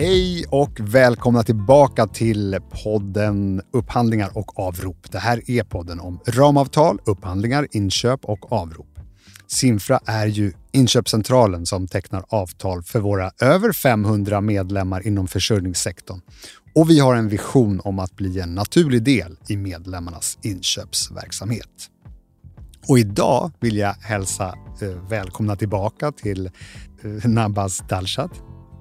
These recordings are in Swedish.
Hej och välkomna tillbaka till podden Upphandlingar och avrop. Det här är podden om ramavtal, upphandlingar, inköp och avrop. Simfra är ju inköpscentralen som tecknar avtal för våra över 500 medlemmar inom försörjningssektorn. Och vi har en vision om att bli en naturlig del i medlemmarnas inköpsverksamhet. Och idag vill jag hälsa eh, välkomna tillbaka till eh, Nabas Dalshat.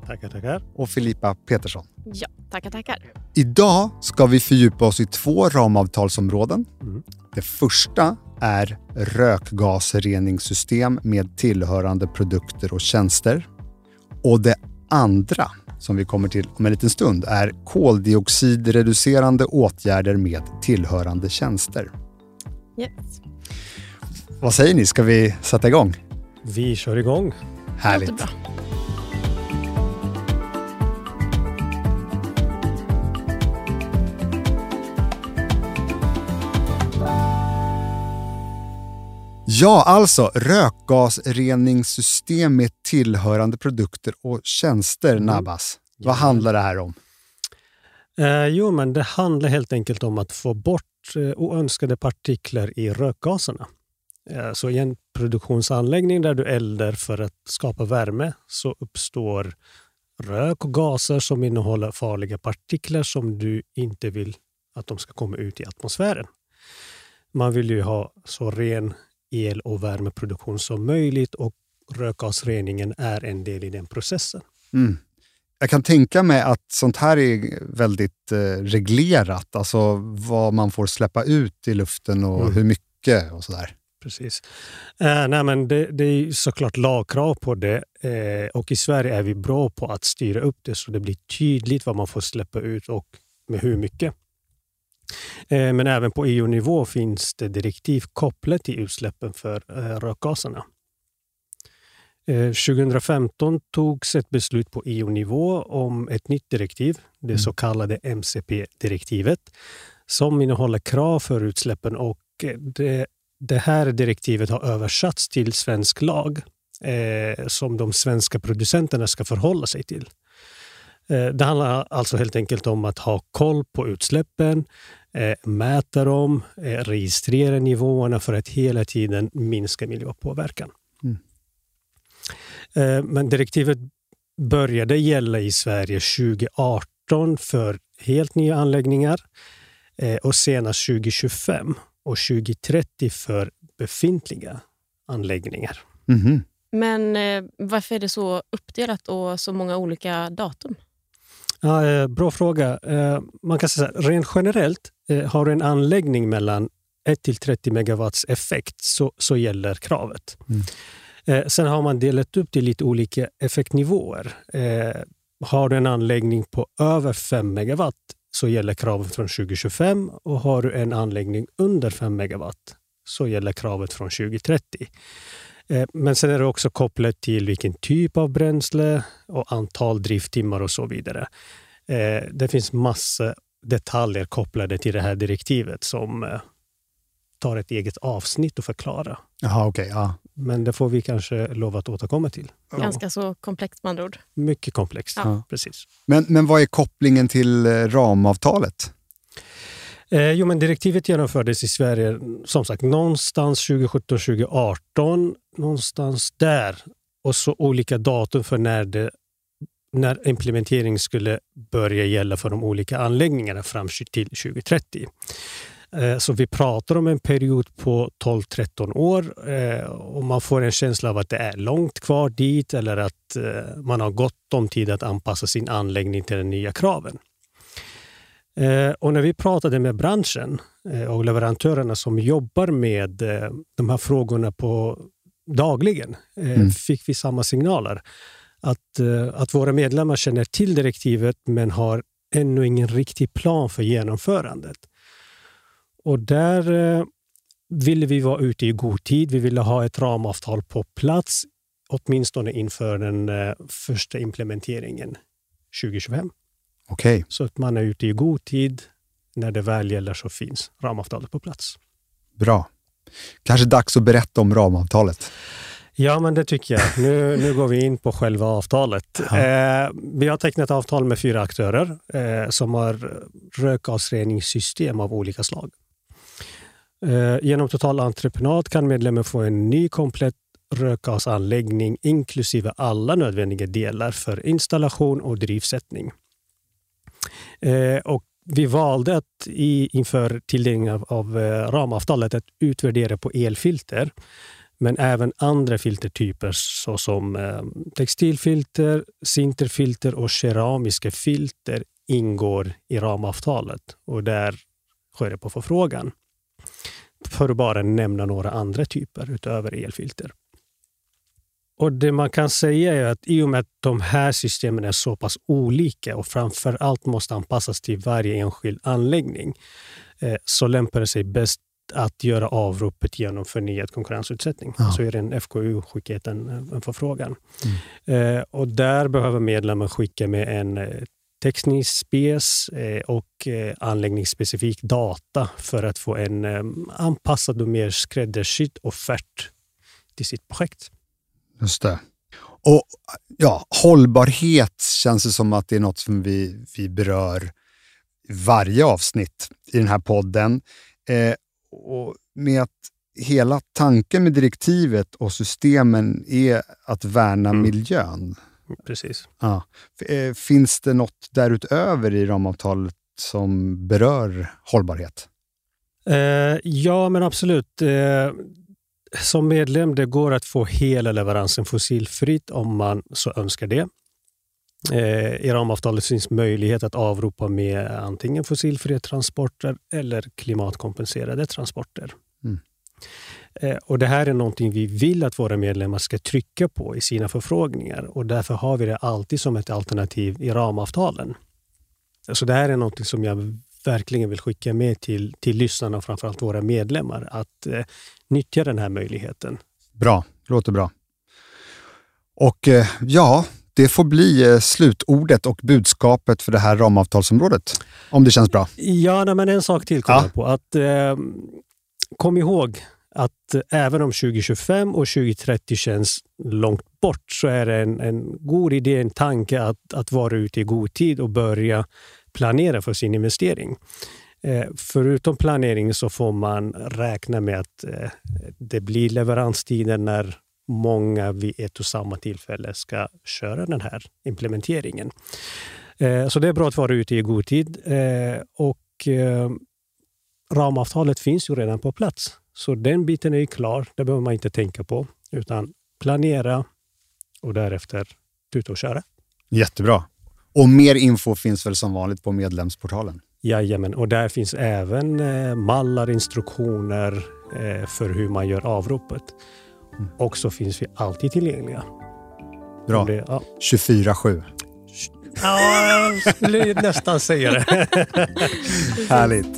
Tackar, tackar. Och Filippa Petersson. Ja, tackar, tackar. Idag ska vi fördjupa oss i två ramavtalsområden. Mm. Det första är rökgasreningssystem med tillhörande produkter och tjänster. Och det andra, som vi kommer till om en liten stund, är koldioxidreducerande åtgärder med tillhörande tjänster. Yes. Vad säger ni, ska vi sätta igång? Vi kör igång. Härligt. Ja, alltså rökgasreningssystem med tillhörande produkter och tjänster, mm. Nabas. Vad ja. handlar det här om? Eh, jo, men det handlar helt enkelt om att få bort eh, oönskade partiklar i rökgaserna. Eh, så i en produktionsanläggning där du eldar för att skapa värme så uppstår rök och gaser som innehåller farliga partiklar som du inte vill att de ska komma ut i atmosfären. Man vill ju ha så ren el och värmeproduktion som möjligt och rökgasreningen är en del i den processen. Mm. Jag kan tänka mig att sånt här är väldigt eh, reglerat, alltså vad man får släppa ut i luften och mm. hur mycket och sådär. Precis. Eh, nej, men det, det, är såklart lagkrav på det eh, och i Sverige är vi bra på att styra upp det så det blir tydligt vad man får släppa ut och med hur mycket. Eh, men även på EU-nivå finns det direktiv kopplat till utsläppen för eh, rökgaserna. 2015 eh, togs ett beslut på EU-nivå om ett nytt direktiv, det mm. så kallade MCP-direktivet, som innehåller krav för utsläppen och det, det här direktivet har översatts till svensk lag eh, som de svenska producenterna ska förhålla sig till. Det handlar alltså helt enkelt om att ha koll på utsläppen, mäta dem, eh, registrera nivåerna för att hela tiden minska miljöpåverkan. Mm. Men direktivet började gälla i Sverige 2018 för helt nya anläggningar och senast 2025 och 2030 för befintliga anläggningar. Mm. Men varför är det så uppdelat och så många olika datum? Ja, eh, bra fråga. Eh, man kan säga rent generellt, eh, har du en anläggning mellan 1 till 30 megawatts effekt så, så gäller kravet. Mm. Sen har man delat upp det i lite olika effektnivåer. Har du en anläggning på över 5 megawatt så gäller kravet från 2025 och har du en anläggning under 5 megawatt så gäller kravet från 2030. Men sen är det också kopplat till vilken typ av bränsle och antal drifttimmar och så vidare. Eh, det finns massa detaljer kopplade till det här direktivet som eh, tar ett eget avsnitt att förklara. Jaha, okay, ja. Men det får vi kanske lov att återkomma till. Ganska ja. så komplext med andra ord. Mycket komplext, ja. precis. Men, men vad är kopplingen till eh, ramavtalet? Eh, jo, men direktivet genomfördes i Sverige som sagt någonstans 2017-2018. Någonstans där. Och så olika datum för när det när implementering skulle börja gälla för de olika anläggningarna fram till 2030. Eh, så vi pratar om en period på 12-13 år eh, och man får en känsla av att det är långt kvar dit eller att eh, man har gott om tid att anpassa sin anläggning till de nya kraven. Och när vi pratade med branschen och leverantörerna som jobbar med de här frågorna på dagligen mm. fick vi samma signaler att, eh, att våra medlemmar känner till direktivet men har ännu ingen riktig plan för genomförandet. Och där eh, ville vi vara ute i god tid. Vi ville ha ett ramavtal på plats, åtminstone inför den eh, första implementeringen 2025. Okay. Så att man är ute i god tid. När det väl gäller så finns ramavtalet på plats. Bra. Kanske dags att berätta om ramavtalet. Ja, men det tycker jag. Nu, nu går vi in på själva avtalet. Ja. Eh, vi har tecknat avtal med fyra aktörer eh, som har rökgasreningssystem av olika slag. Eh, genom total entreprenad kan medlemmen få en ny komplett rökgasanläggning inklusive alla nödvändiga delar för installation och drivsättning. Eh, och vi valde att i, inför tilldelningen av, av eh, ramavtalet att utvärdera på elfilter men även andra filtertyper såsom eh, textilfilter, sinterfilter och keramiska filter ingår i ramavtalet och där sker det på förfrågan. För att bara nämna några andra typer utöver elfilter. Och Det man kan säga är att i och med att de här systemen är så pass olika och framför allt måste anpassas till varje enskild anläggning eh, så lämpar det sig bäst att göra avropet genom förnyad konkurrensutsättning. Ja. Så är det en FKU skickat en, en förfrågan. Eh, och där behöver medlemmen skicka med en eh, teknisk spes eh, och eh, anläggningsspecifik data för att få en eh, anpassad och mer skräddarsydd offert till sitt projekt. Just det. Och ja, hållbarhet känns det som att det är något som vi, vi berör i varje avsnitt i den här podden. Eh, och med att hela tanken med direktivet och systemen är att värna Mm. miljön. Precis. Ja. Eh, Finns det något därutöver i ramavtalet som berör hållbarhet? Eh, ja, men absolut. Eh, som medlem det går att få hela leveransen fossilfritt om man så önskar det. Eh, I ramavtalet finns möjlighet att avropa med antingen fossilfria transporter eller klimatkompenserade transporter. Mm. Eh, och Det här är någonting vi vill att våra medlemmar ska trycka på i sina förfrågningar och därför har vi det alltid som ett alternativ i ramavtalen. Så det här är någonting som jag verkligen vill skicka med till, till lyssnarna och framförallt våra medlemmar att eh, nyttja den här möjligheten. Bra, låter bra. Och eh, ja, det får bli eh, slutordet och budskapet för det här ramavtalsområdet. Om det känns bra. Ja, nej, men en sak till kom Ja. jag på. Att, eh, kom ihåg att eh, även om 2025 och 2030 känns långt bort så är det en, en god idé, en tanke att, att vara ute i god tid och börja planera för sin investering. Eh, förutom planering så får man räkna med att eh, det blir leveranstider när många vid ett och samma tillfälle ska köra den här implementeringen. Eh, så det är bra att vara ute i god tid. Eh, och eh, ramavtalet finns ju redan på plats. Så den biten är ju klar. Det behöver man inte tänka på. Utan planera och därefter ut och köra. Jättebra. Och mer info finns väl som vanligt på medlemsportalen. Jajamän, och där finns även mallar, instruktioner för hur man gör avropet. Och så finns vi alltid tillgängliga. Bra. Det, ja. 24-7. ja, jag skulle nästan säga det. Härligt.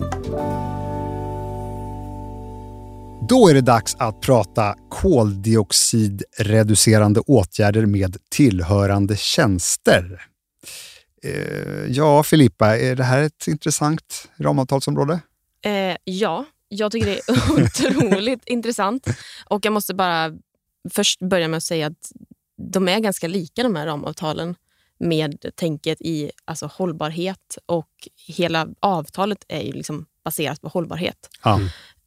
Då är det dags att prata koldioxidreducerande åtgärder med tillhörande tjänster. Eh, ja, Filippa, är det här ett intressant ramavtalsområde? Eh, ja, jag tycker det är otroligt intressant. Och jag måste bara först börja med att säga att de är ganska lika de här ramavtalen med tänket i alltså, hållbarhet och hela avtalet är ju liksom baserat på hållbarhet. Ja.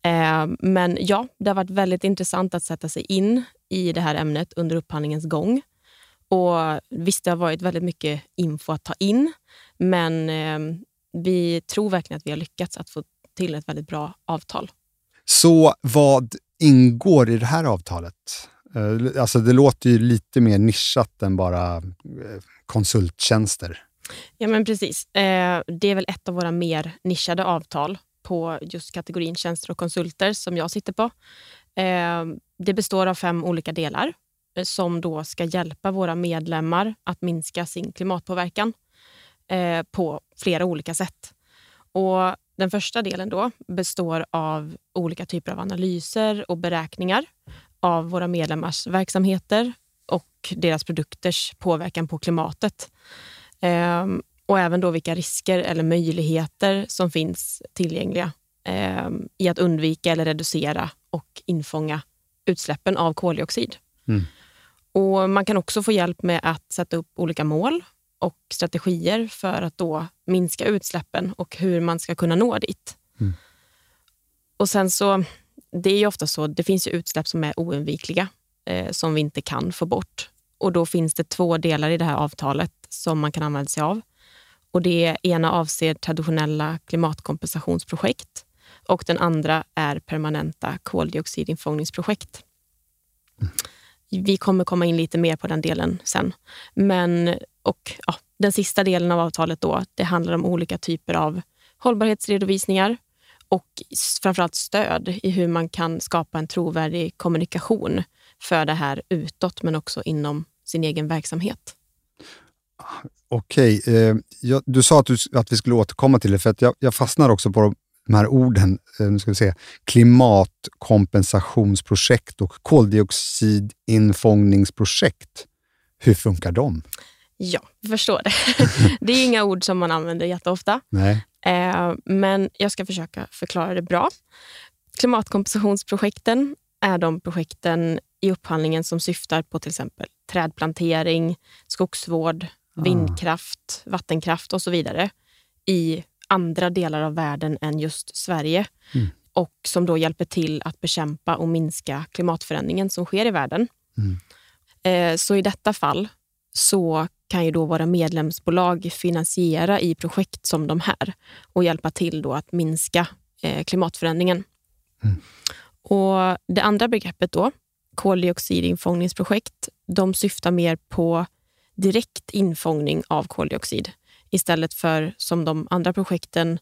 Eh, men ja, det har varit väldigt intressant att sätta sig in i det här ämnet under upphandlingens gång. Och Visst, det har varit väldigt mycket info att ta in, men eh, vi tror verkligen att vi har lyckats att få till ett väldigt bra avtal. Så vad ingår i det här avtalet? Eh, Alltså det låter ju lite mer nischat än bara eh, konsulttjänster. Ja, men precis. Eh, det är väl ett av våra mer nischade avtal på just kategorin tjänster och konsulter som jag sitter på. Det består av fem olika delar som då ska hjälpa våra medlemmar att minska sin klimatpåverkan på flera olika sätt. Och den första delen då består av olika typer av analyser och beräkningar av våra medlemmars verksamheter och deras produkters påverkan på klimatet. Ehm, och även då vilka risker eller möjligheter som finns tillgängliga ehm, i att undvika eller reducera och infånga utsläppen av koldioxid. Mm. Och Man kan också få hjälp med att sätta upp olika mål och strategier för att då minska utsläppen och hur man ska kunna nå dit. Mm. Och sen så, Det är ju ofta så, det finns ju utsläpp som är oundvikliga, eh, som vi inte kan få bort. Och Då finns det två delar i det här avtalet som man kan använda sig av. Och Det ena avser traditionella klimatkompensationsprojekt och den andra är permanenta koldioxidinfångningsprojekt. Vi kommer komma in lite mer på den delen sen. Men, och, ja, den sista delen av avtalet då, det handlar om olika typer av hållbarhetsredovisningar och framförallt stöd i hur man kan skapa en trovärdig kommunikation för det här utåt, men också inom sin egen verksamhet. Okej, eh, du sa att, du, att vi skulle återkomma till det, för att jag, jag fastnar också på de här orden. Eh, nu ska vi se. Klimatkompensationsprojekt och koldioxidinfångningsprojekt. Hur funkar de? Ja, jag förstår det. det är inga ord som man använder jätteofta. Nej. Eh, men jag ska försöka förklara det bra. Klimatkompensationsprojekten är de projekten i upphandlingen som syftar på till exempel trädplantering, skogsvård, ah. vindkraft, vattenkraft och så vidare i andra delar av världen än just Sverige. Mm. Och som då hjälper till att bekämpa och minska klimatförändringen som sker i världen. Mm. Eh, så i detta fall så kan ju då våra medlemsbolag finansiera i projekt som de här och hjälpa till då att minska eh, klimatförändringen. Mm. Och Det andra begreppet då, koldioxidinfångningsprojekt, de syftar mer på direkt infångning av koldioxid istället för som de andra projekten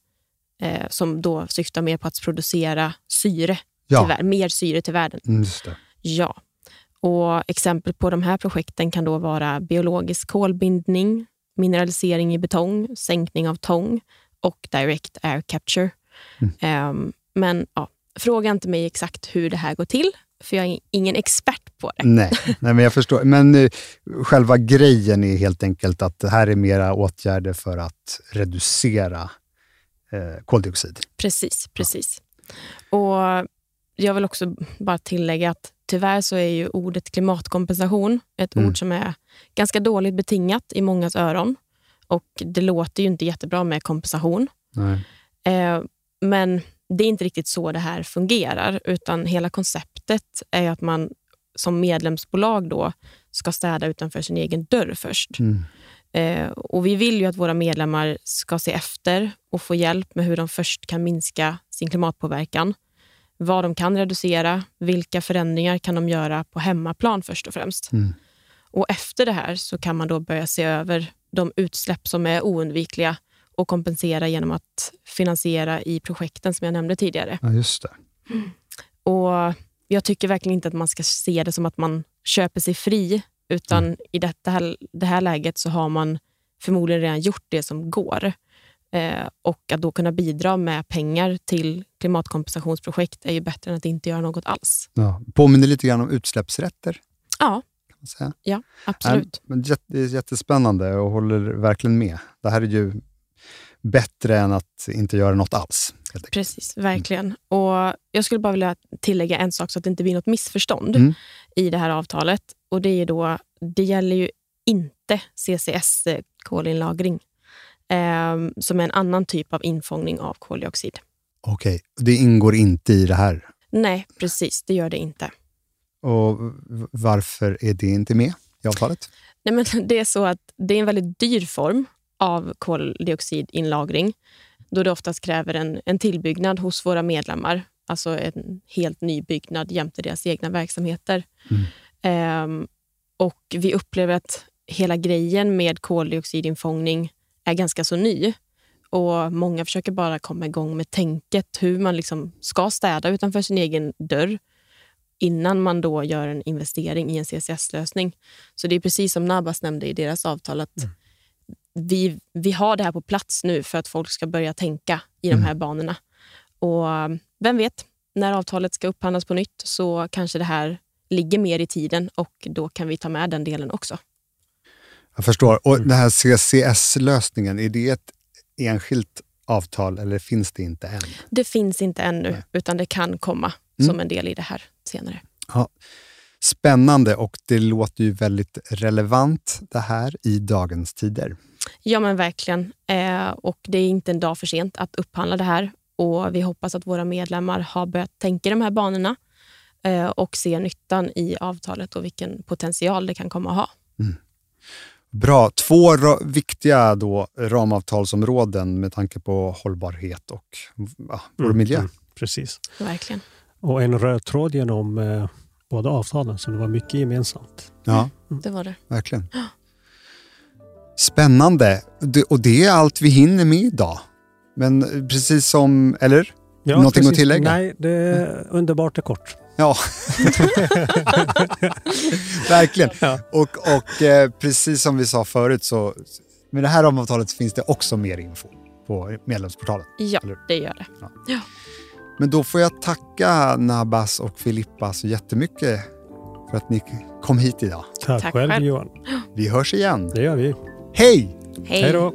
eh, som då syftar mer på att producera syre, ja. till, mer syre till världen. Mm, ja. Och exempel på de här projekten kan då vara biologisk kolbindning, mineralisering i betong, sänkning av tång och direct air capture. Mm. Um, men ja, fråga inte mig exakt hur det här går till, för jag är ingen expert på det. Nej, nej men jag förstår. Men uh, själva grejen är helt enkelt att det här är mera åtgärder för att reducera uh, koldioxid. Precis, precis. Ja. Och Jag vill också bara tillägga att tyvärr så är ju ordet klimatkompensation ett mm. ord som är ganska dåligt betingat i mångas öron. Och Det låter ju inte jättebra med kompensation. Eh, men det är inte riktigt så det här fungerar, utan hela konceptet är att man som medlemsbolag då ska städa utanför sin egen dörr först. Mm. Eh, och Vi vill ju att våra medlemmar ska se efter och få hjälp med hur de först kan minska sin klimatpåverkan. Vad de kan reducera, vilka förändringar kan de göra på hemmaplan först och främst. Mm. Och Efter det här så kan man då börja se över de utsläpp som är oundvikliga och kompensera genom att finansiera i projekten som jag nämnde tidigare. Ja, just det. Och Jag tycker verkligen inte att man ska se det som att man köper sig fri, utan mm. i detta det här läget så har man förmodligen redan gjort det som går. Eh, och att då kunna bidra med pengar till klimatkompensationsprojekt är ju bättre än att inte göra något alls. Ja, påminner lite grann om utsläppsrätter. Ja, kan man säga. ja absolut. Ja, det är jättespännande och håller verkligen med. Det här är ju bättre än att inte göra något alls. Precis, verkligen. Mm. Och Jag skulle bara vilja tillägga en sak så att det inte blir något missförstånd mm. i det här avtalet. Och Det är då, det gäller ju inte CCS-kolinlagring eh, som är en annan typ av infångning av koldioxid. Okej, okay. det ingår inte i det här? Nej, precis. Det gör det inte. Och Varför är det inte med i avtalet? Nej, men det är så att det är en väldigt dyr form av koldioxidinlagring då det oftast kräver en, en tillbyggnad hos våra medlemmar. Alltså en helt ny byggnad jämte deras egna verksamheter. Mm. Um, och Vi upplever att hela grejen med koldioxidinfångning är ganska så ny. Och Många försöker bara komma igång med tänket hur man liksom ska städa utanför sin egen dörr innan man då gör en investering i en CCS-lösning. Så det är precis som Nabas nämnde i deras avtal, att mm vi, vi har det här på plats nu för att folk ska börja tänka i de mm. här banorna. Och vem vet, när avtalet ska upphandlas på nytt så kanske det här ligger mer i tiden och då kan vi ta med den delen också. Jag förstår. Och den här CCS-lösningen, är det ett enskilt avtal eller finns det inte än? Det finns inte ännu, Nej. utan det kan komma mm. som en del i det här senare. Ja. Spännande och det låter ju väldigt relevant det här i dagens tider. Ja, men verkligen. Eh, och Det är inte en dag för sent att upphandla det här. Och Vi hoppas att våra medlemmar har börjat tänka i de här banorna eh, och ser nyttan i avtalet och vilken potential det kan komma att ha. Mm. Bra. Två viktiga då, ramavtalsområden med tanke på hållbarhet och ja, vår mm, miljö. Mm, precis. Verkligen. Och en röd tråd genom eh, båda avtalen, så det var mycket gemensamt. Ja, mm. det var det. Verkligen. Spännande. Och det är allt vi hinner med idag. Men precis som, eller? Ja, Någonting precis. att tillägga? Nej, det är underbart och kort. Ja, verkligen. Ja. Och, och eh, precis som vi sa förut så med det här ramavtalet finns det också mer info på medlemsportalen. Ja, eller? det gör det. Ja. ja. Men då får jag tacka Nabas och Filippa så jättemycket för att ni kom hit idag. Tack, Tack själv Johan. Vi hörs igen. Det gör vi. Hej! Hej då!